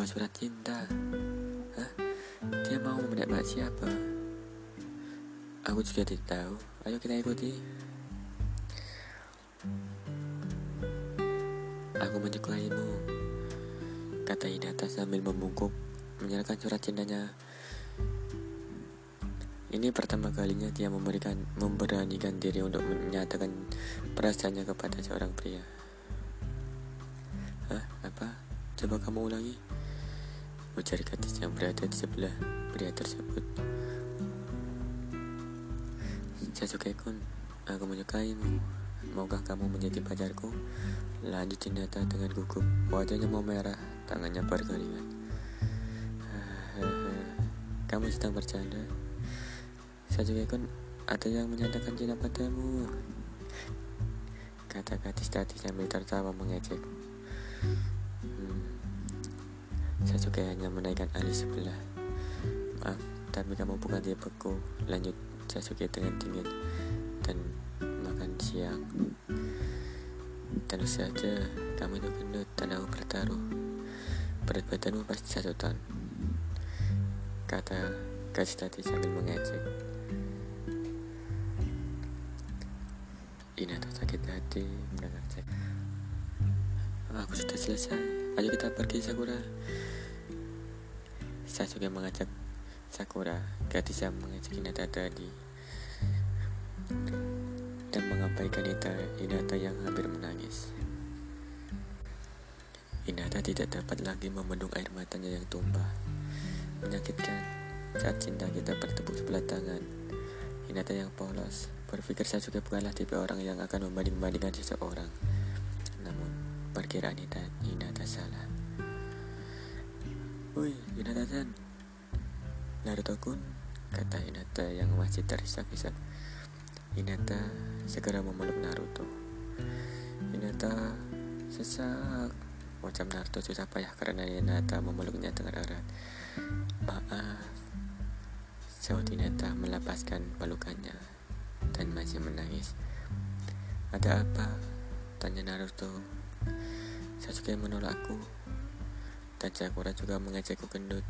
membawa surat cinta. Hah? Dia mau mendapat siapa? Aku juga tidak tahu. Ayo kita ikuti. Aku menyukaimu, kata Hinata sambil membungkuk menyerahkan surat cintanya. Ini pertama kalinya dia memberikan memberanikan diri untuk menyatakan perasaannya kepada seorang pria. Hah? Apa? Coba kamu ulangi. Ujar gadis yang berada di sebelah pria tersebut. Sasuke kun, aku menyukaimu. Maukah kamu menjadi pacarku? Lanjut Hinata dengan gugup. Wajahnya mau merah, tangannya berkeringat. Kamu sedang bercanda? Kan ada yang menyatakan cinta padamu. Kata gadis tadi sambil tertawa mengejek. Saya juga hanya menaikkan alis sebelah. Maaf, tapi kamu bukan tipeku. Lanjut Sasuke dengan dingin dan siang. Tentu saja kamu itu gendut dan aku bertaruh. Berat badanmu pasti satu ton. Kata gadis tadi sambil mengejek. Ina tak sakit hati mendengar cek. Aku sudah selesai. Ayo kita pergi Sakura. Juga mengajak Sakura, gadis yang mengajak Hinata tadi dan mengabaikan Hinata yang hampir menangis. Hinata tidak dapat lagi membendung air matanya yang tumpah. Menyakitkan saat cinta kita bertepuk sebelah tangan. Hinata yang polos berpikir juga bukanlah tipe orang yang akan membanding-bandingkan seseorang. Perkiraan Hinata, salah. Woi, Hinata-san. Naruto-kun, kata Hinata yang masih terisak-isak. Hinata segera memeluk Naruto. Hinata sesak. Wajah Naruto susah payah karena Hinata memeluknya dengan erat. Maaf. Saud Hinata melepaskan pelukannya dan masih menangis. Ada apa? Tanya Naruto. Sasuke menolakku. Dan Sakura juga mengajakku gendut.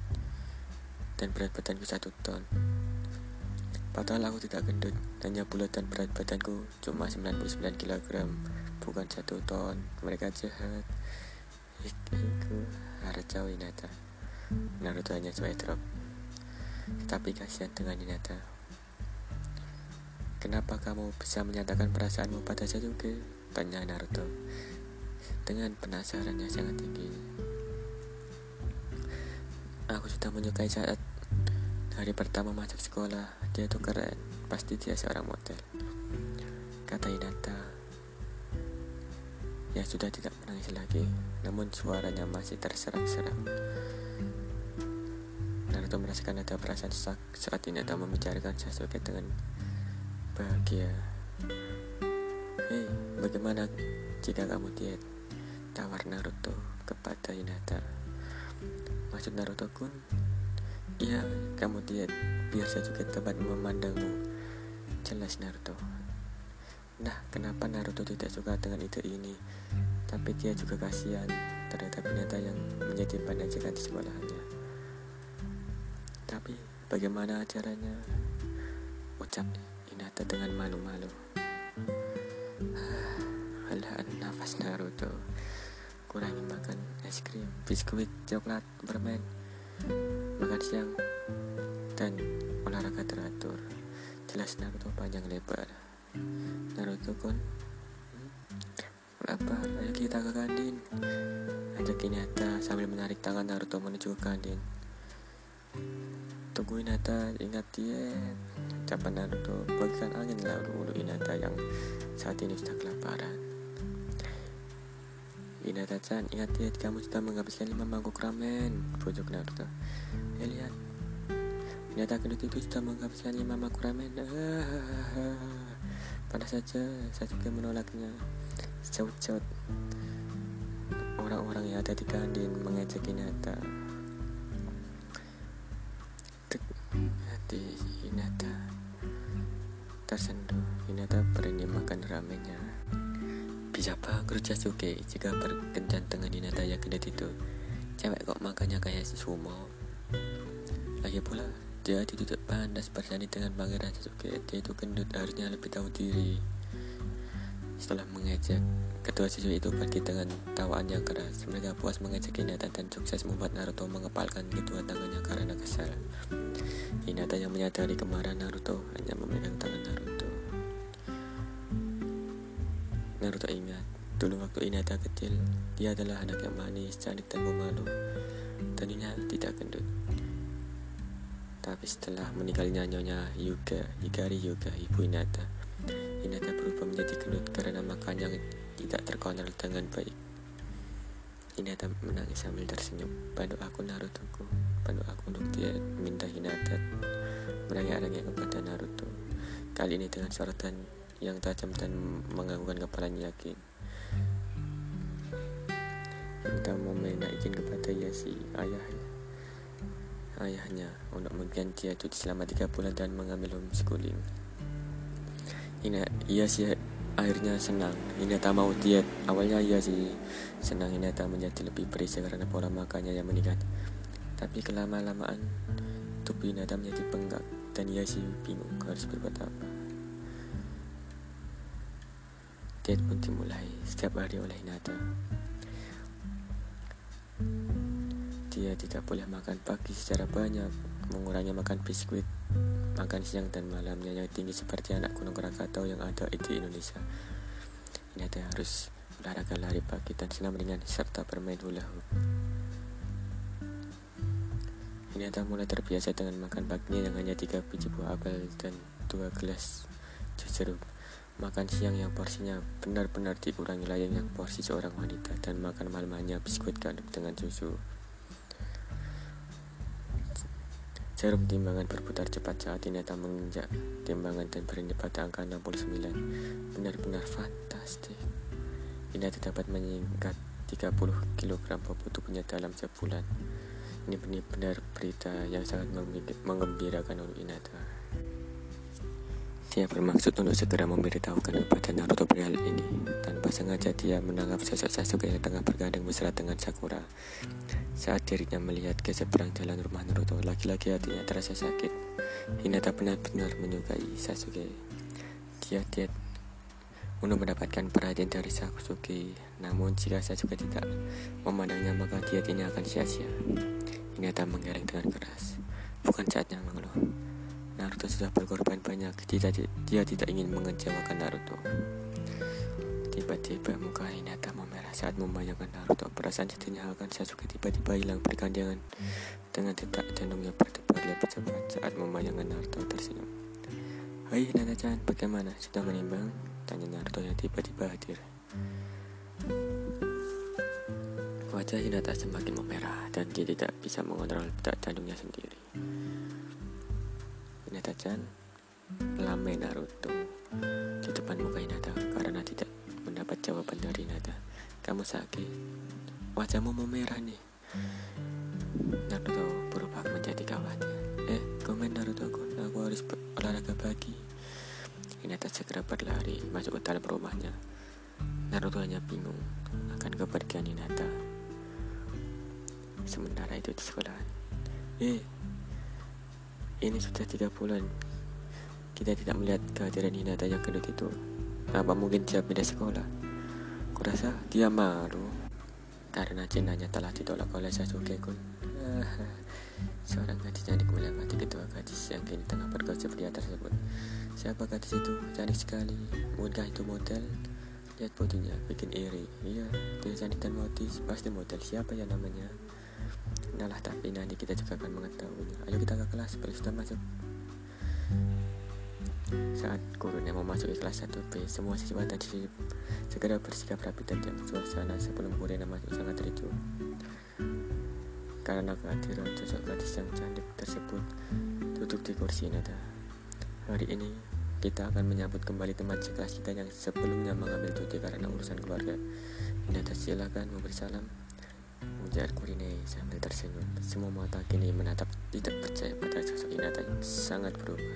Dan berat badanku satu ton. Padahal aku tidak gendut, hanya bulat dan berat badanku cuma 99 kg, bukan satu ton. Mereka jahat. Harus Hinata. Naruto hanya drop. Tapi kasihan dengan Hinata. Kenapa kamu bisa menyatakan perasaanmu pada Sasuke? Tanya Naruto dengan penasaran yang sangat tinggi. Aku sudah menyukai saat Hari pertama masuk sekolah, dia tuh keren. Pasti dia seorang model. Kata Hinata. Ya sudah tidak menangis lagi, namun suaranya masih terserak-serak. Naruto merasakan ada perasaan sesak saat Hinata membicarakan Sasuke dengan bahagia. Hei, bagaimana jika kamu diet? Tawar Naruto kepada Hinata. Maksud Naruto kun Iya, kamu diet biar saya juga dapat memandangmu. Jelas Naruto. Nah, kenapa Naruto tidak suka dengan ide ini? Tapi dia juga kasihan terhadap binatang yang menjadi ajakan di sekolahannya. Tapi bagaimana caranya? Ucap Hinata dengan malu-malu. Halah nafas Naruto. Kurangi makan es krim, biskuit, coklat, permen makan siang dan olahraga teratur. Jelas Naruto panjang lebar. Naruto hmm? apa? Ayo kita ke kantin ajak Hinata sambil menarik tangan Naruto menuju ke kantin tunggu Hinata ingat diet ucapan Naruto bagikan angin lalu ulu Hinata yang saat ini sudah kelaparan Hinata-chan, ingat ya, kamu sudah menghabiskan lima mangkuk ramen. Bujuk Naruto. Ya lihat. Hinata kedut itu sudah menghabiskan lima mangkuk ramen. Pada saja, saya juga menolaknya. Caut-caut. Orang-orang yang ada di kantin mengejek Hinata. Hati Hinata tersentuh. Hinata berani makan ramennya. Disapa guru Sasuke jika berkencan dengan Hinata gendut itu. Cewek kok makannya kayak sumo. Lagi pula, dia tidak pandas bersani dengan pangeran Sasuke. Dia itu gendut, harusnya lebih tahu diri. Setelah mengejek, kedua siswa itu pergi dengan tawaan yang keras. Mereka puas mengejek Hinata dan sukses membuat Naruto mengepalkan kedua tangannya karena kesal. Hinata yang menyadari kemarahan Naruto hanya memegang tangan Naruto. Naruto ingat, dulu waktu Hinata kecil, dia adalah anak yang manis, cantik dan pemalu. Tentunya tidak gendut. Tapi setelah meninggalnya Nyonya Yuga, Hikari Yuga, ibu Hinata, Hinata berubah menjadi gendut karena makan yang tidak terkontrol dengan baik. Hinata menangis sambil tersenyum. Bantu aku Naruto-ku, bantu aku untuk dia minta Hinata merengek-rengek kepada Naruto. Kali ini dengan sorotan yang tajam dan mengganggukan kepalanya yakin. Hinata minta izin kepada Yasi, ayah ayahnya untuk mengganti dia cuti selama tiga bulan dan mengambil homeschooling. Ina, iya sih akhirnya senang. tak mau diet. Awalnya iya sih senang tak menjadi lebih berisi karena pola makannya yang meningkat. Tapi kelama-lamaan tubuh tak menjadi penggak dan ia sih bingung harus berbuat apa. Diet pun dimulai setiap hari oleh Hinata. Dia tidak boleh makan pagi secara banyak, mengurangi makan biskuit, makan siang dan malamnya yang tinggi seperti anak gunung Krakatau yang ada di Indonesia. Ini ada harus olahraga lari pagi dan senam ringan serta bermain hula hoop. Ini ada mulai terbiasa dengan makan paginya yang hanya tiga biji buah apel dan dua gelas jus jeruk. Makan siang yang porsinya benar-benar dikurangi layaknya porsi seorang wanita dan makan malamnya biskuit gandum dengan susu. Jarum timbangan berputar cepat saat Ineta menginjak timbangan dan berhenti pada angka 69. Benar-benar fantastik. Ineta dapat menyingkat 30 kg bobot tubuhnya dalam sebulan. Ini benar-benar berita yang sangat mengembirakan untuk Ineta. Dia bermaksud untuk segera memberitahukan kepada Naruto perihal ini. Tanpa sengaja dia menangkap sosok Sasuke yang tengah bergandeng mesra dengan Sakura. Saat dirinya melihat ke seberang jalan rumah Naruto, laki-laki hatinya terasa sakit. Hinata benar-benar menyukai Sasuke. Dia dia untuk mendapatkan perhatian dari Sasuke. Namun jika Sasuke tidak memandangnya, maka dia ini akan sia-sia. Hinata menggeleng dengan keras. Bukan saatnya mengeluh. Naruto sudah berkorban banyak dia, dia tidak ingin mengecewakan Naruto Tiba-tiba muka Hinata memerah saat membayangkan Naruto Perasaan jadinya akan Sasuke tiba-tiba hilang bergandengan Dengan detak jantungnya berdebar lebih cepat saat membayangkan Naruto tersenyum Hai Hinata-chan, bagaimana? Sudah menimbang? Tanya Naruto yang tiba-tiba hadir Wajah Hinata semakin memerah dan dia tidak bisa mengontrol detak jantungnya sendiri. Hinata-chan melamai Naruto di depan muka Hinata karena tidak mendapat jawaban dari Hinata. Kamu sakit, wajahmu memerah nih. Naruto berubah menjadi khawatir. Eh, komen Naruto aku, aku harus olahraga pagi. Hinata segera berlari masuk ke dalam rumahnya. Naruto hanya bingung akan kepergian Hinata. Sementara itu di sekolah. Eh, ini sudah tiga bulan kita tidak melihat kehadiran Hinata yang gendut itu. Apa mungkin dia pindah sekolah? Kurasa dia malu karena cintanya telah ditolak oleh Sasuke Kun. Seorang gadis cantik melewati kedua gadis yang kini tengah bergosip pria tersebut. Siapa gadis itu? Cantik sekali. Mungkinkah itu model? Lihat fotonya, bikin iri. Iya, dia cantik dan modis. Pasti model. Siapa ya namanya? Nah tapi nanti kita juga akan mengetahuinya. Ayo kita ke kelas, beli sudah masuk. Saat gurunya memasuki kelas 1B, semua siswa tadi segera bersikap rapi dan suasana sebelum gurunya masuk sangat ricu. Karena kehadiran sosok gadis yang cantik tersebut duduk di kursi nada. Hari ini kita akan menyambut kembali teman sekelas kita yang sebelumnya mengambil cuti karena urusan keluarga. Nada silakan memberi salam. Ujar Kurine sambil tersenyum. Semua mata kini menatap tidak percaya pada sosok Hinata yang sangat berubah.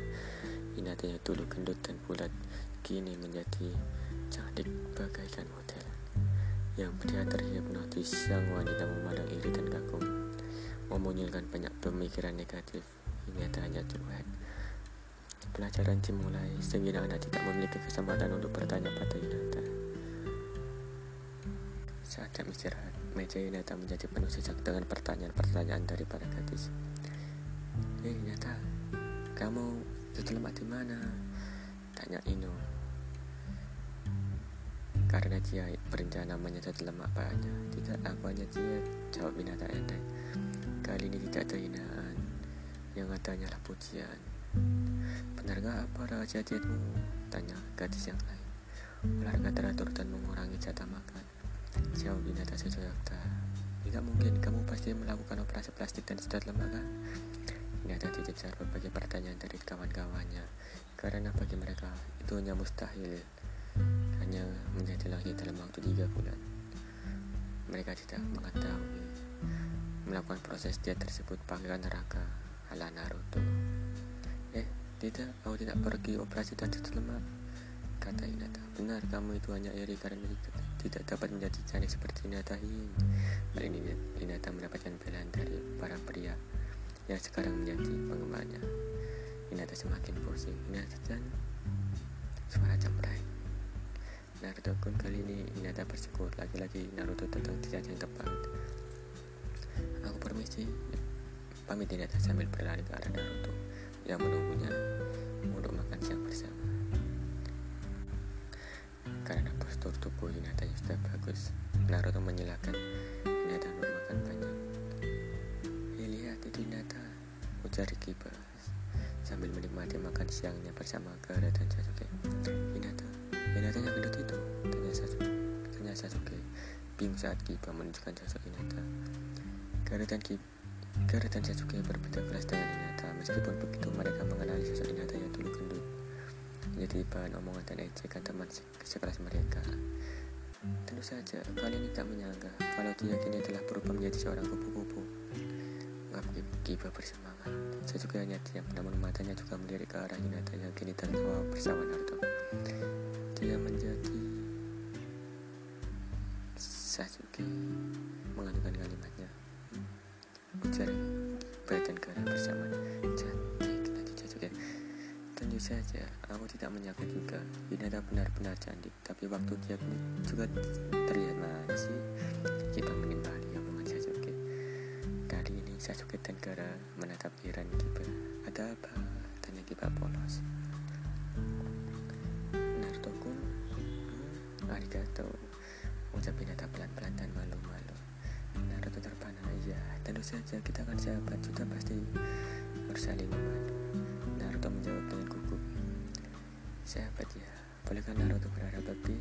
Hinata yang dulu gendut dan bulat kini menjadi cantik bagaikan model. yang pria terhipnotis sang wanita memandang iri dan kagum. Memunculkan banyak pemikiran negatif. Ini hanya curhat pelajaran dimulai. Sehingga anak tidak memiliki kesempatan untuk bertanya pada Yunata saat jam istirahat meja Yunata menjadi penuh sesak dengan pertanyaan-pertanyaan dari para gadis Hei Yunata kamu lemak di mana tanya Ino karena dia berencana menyedot lemak banyak. Tidak apa hanya dia, jawab binatang endek. Kali ini tidak ada hinaan, yang adanya lah pujian. Benarkah apa rahasia dietmu? Tanya gadis yang lain. Olahraga teratur dan mengurangi jatah makan. Jawab binatang sejoyokta. Tidak mungkin, kamu pasti melakukan operasi plastik dan sedot lemak kan? Binatang dicecar berbagai pertanyaan dari kawan-kawannya. Karena bagi mereka itu hanya mustahil hanya menjadi lagi dalam waktu tiga bulan. Mereka tidak mengetahui melakukan proses diet tersebut pakaian neraka ala Naruto. Eh, tidak, aku tidak pergi operasi dan tutup lemak. Kata Hinata, benar kamu itu hanya iri karena tidak dapat menjadi cantik seperti Hinata ini. Kali ini Hinata mendapatkan belahan dari para pria yang sekarang menjadi penggemarnya. Hinata semakin pusing. Hinata dan suara jamrai. Naruto kun kali ini Hinata bersyukur lagi-lagi Naruto datang saat yang tepat aku permisi pamit Hinata sambil berlari ke arah Naruto yang menunggunya untuk makan siang bersama postur tubuh Hinata sudah bagus Naruto menyilahkan Hinata untuk makan banyak. Lihat itu Hinata ujar Kiba sambil menikmati makan siangnya bersama Gara dan Sasuke. Hinata Hinata yang gendut itu tanya Sasuke tanya Sasuke bingung saat Kiba menunjukkan sosok Hinata. Gara dan Kiba Gara dan Sasuke berbeda kelas dengan Hinata. Meskipun begitu mereka mengenali sosok Hinata yang dulu gendut menjadi bahan omongan dan ejekan teman se sekelas mereka. Tentu saja kalian tidak menyangka kalau dia kini telah berubah menjadi seorang kupu-kupu. Kiba bersemangat? Sasuke hanya diam namun matanya juga melirik ke arah Hinata yang kini tertawa bersama Naruto. Dia menjadi Sasuke mengandungkan kalimatnya. Ujar badan Gara bersama saja. Aku tidak menyangka juga Hinata benar-benar cantik. Tapi waktu dia juga terlihat manis. Kita menimbali omongan Sasuke kali ini Sasuke dan Gara menatap heran Kiba ada apa? Tanya Kiba polos. Arigato. Ucap Hinata pelan-pelan dan malu-malu. Naruto terpana Ya tentu saja kita akan sahabat Sudah pasti bersaling membantu Naruto menjawab dengan Sahabat ya Bolehkah Naruto berharap lebih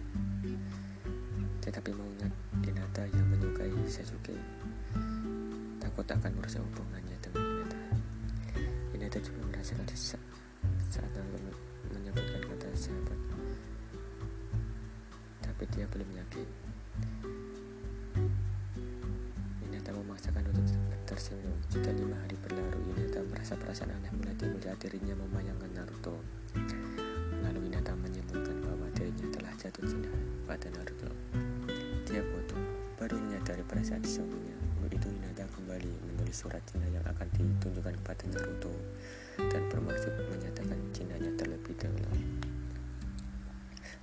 Tetapi mengingat Hinata yang menyukai Sasuke Takut akan merusak hubungannya dengan Hinata Hinata juga merasakan sesak saat Naruto menyebutkan kata sahabat tapi dia belum yakin. Hinata memaksakan untuk tersenyum. Sudah lima hari berlalu, Hinata merasa perasaan aneh mulai saat dirinya memayangkan Naruto. Jatuh cinta pada Naruto. Dia bodoh, baru menyadari perasaan sesungguhnya. Untuk itu Hinata kembali menulis surat cinta yang akan ditunjukkan kepada Naruto dan bermaksud menyatakan cintanya terlebih dahulu.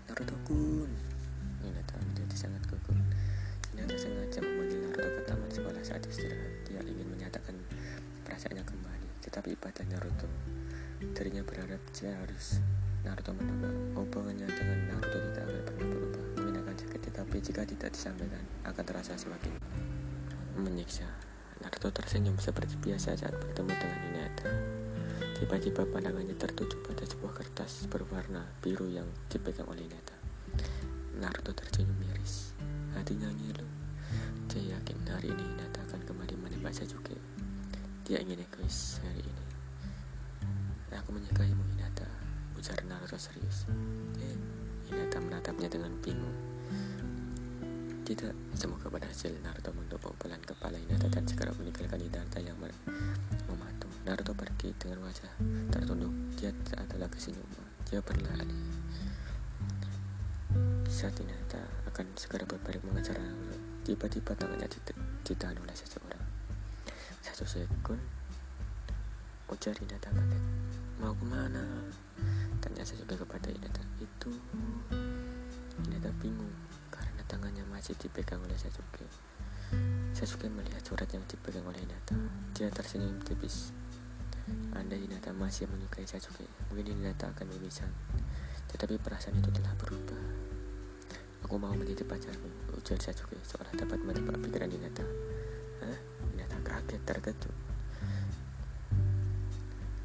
Naruto-kun, Hinata menjadi sangat gugup. Hinata sengaja memanggil Naruto ke taman sekolah saat istirahat. Dia ingin menyatakan perasaannya kembali, tetapi pada Naruto. Dirinya berharap jika harus Naruto menebak hubungannya dengan Naruto tidak akan pernah berubah. Mungkin akan sakit, tetapi jika tidak disampaikan, akan terasa semakin menyiksa. Naruto tersenyum seperti biasa saat bertemu dengan Hinata. Tiba-tiba pandangannya tertuju pada sebuah kertas berwarna biru yang dipegang oleh Hinata. Naruto tersenyum miris. Hatinya ngilu. Dia yakin hari ini Hinata akan kembali menembak Sasuke. Dia ingin egois hari ini. Aku menyukaimu Ujar Naruto serius. Eh, Hinata menatapnya dengan bingung. Tidak, semoga berhasil Naruto menepuk pelan kepala Hinata dan segera meninggalkan Hinata yang mematung. Naruto pergi dengan wajah tertunduk. Dia adalah kesenyuman. Dia berlari. Saat Hinata akan segera berbalik mengejar Naruto. Tiba-tiba tangannya ditahan oleh seseorang. Satu sekund, ujar Hinata kaget. Mau ke mana? Tanya Sasuke kepada Hinata. Itu Hinata bingung karena tangannya masih dipegang oleh Sasuke. Sasuke melihat surat yang dipegang oleh Hinata. Dia tersenyum tipis. Anda Hinata masih menyukai Sasuke, mungkin Hinata akan berpisah. Tetapi perasaan itu telah berubah. Aku mau menjadi pacarmu, ujar Sasuke seolah dapat menebak pikiran Hinata. Hah? Hinata kaget terkejut.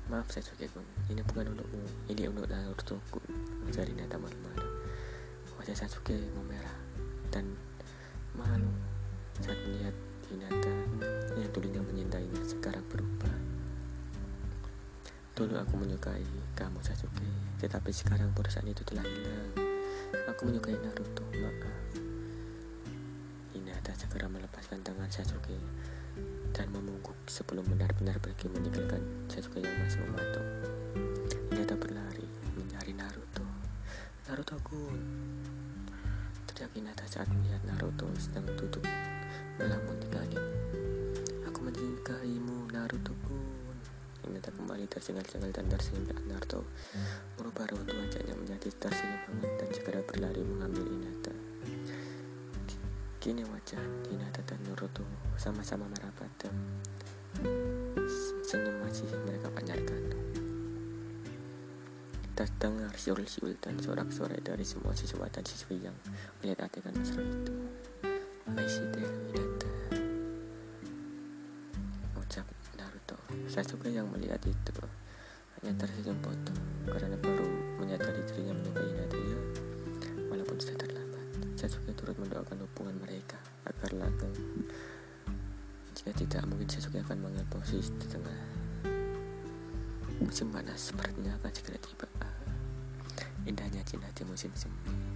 Maaf Sasuke kun, ini bukan untukmu, ini untuk Naruto kun, ujar Hinata malu-malu. Wajah Sasuke memerah dan malu saat melihat Hinata yang dulunya menyintainya sekarang berubah. Dulu aku menyukai kamu Sasuke, tetapi sekarang perasaan itu telah hilang. Aku menyukai Naruto, maaf. Hinata segera melepaskan tangan Sasuke dan memungguk sebelum benar-benar pergi meninggalkan Sasuke yang masih mematung. Hinata berlari mencari Naruto. Naruto kun. Teriak Hinata saat melihat Naruto sedang duduk melamun di langit. Aku menyukaimu Naruto kun. Hinata kembali tersengal-sengal dan tersenyum saat Naruto merubah raut wajahnya menjadi tersenyum hangat dan segera berlari mengambil Hinata. Kini wajah Hinata dan Naruto sama-sama merapat dan senyum masih mereka pancarkan. Terdengar siul-siul dan sorak-sorai dari semua siswa dan siswi yang melihat adegan mesra itu. There, Hinata. Ucap Naruto. Sasuke yang melihat itu hanya tersenyum foto karena baru menyadari dirinya menyukai Hinata. Walaupun sudah terlambat, Sasuke turut mendoakan hubungan mereka agar langgeng. Jika tidak, mungkin Sasuke akan mengambil posisi di tengah musim panas sepertinya akan segera tiba. Indahnya Cina di musim semi.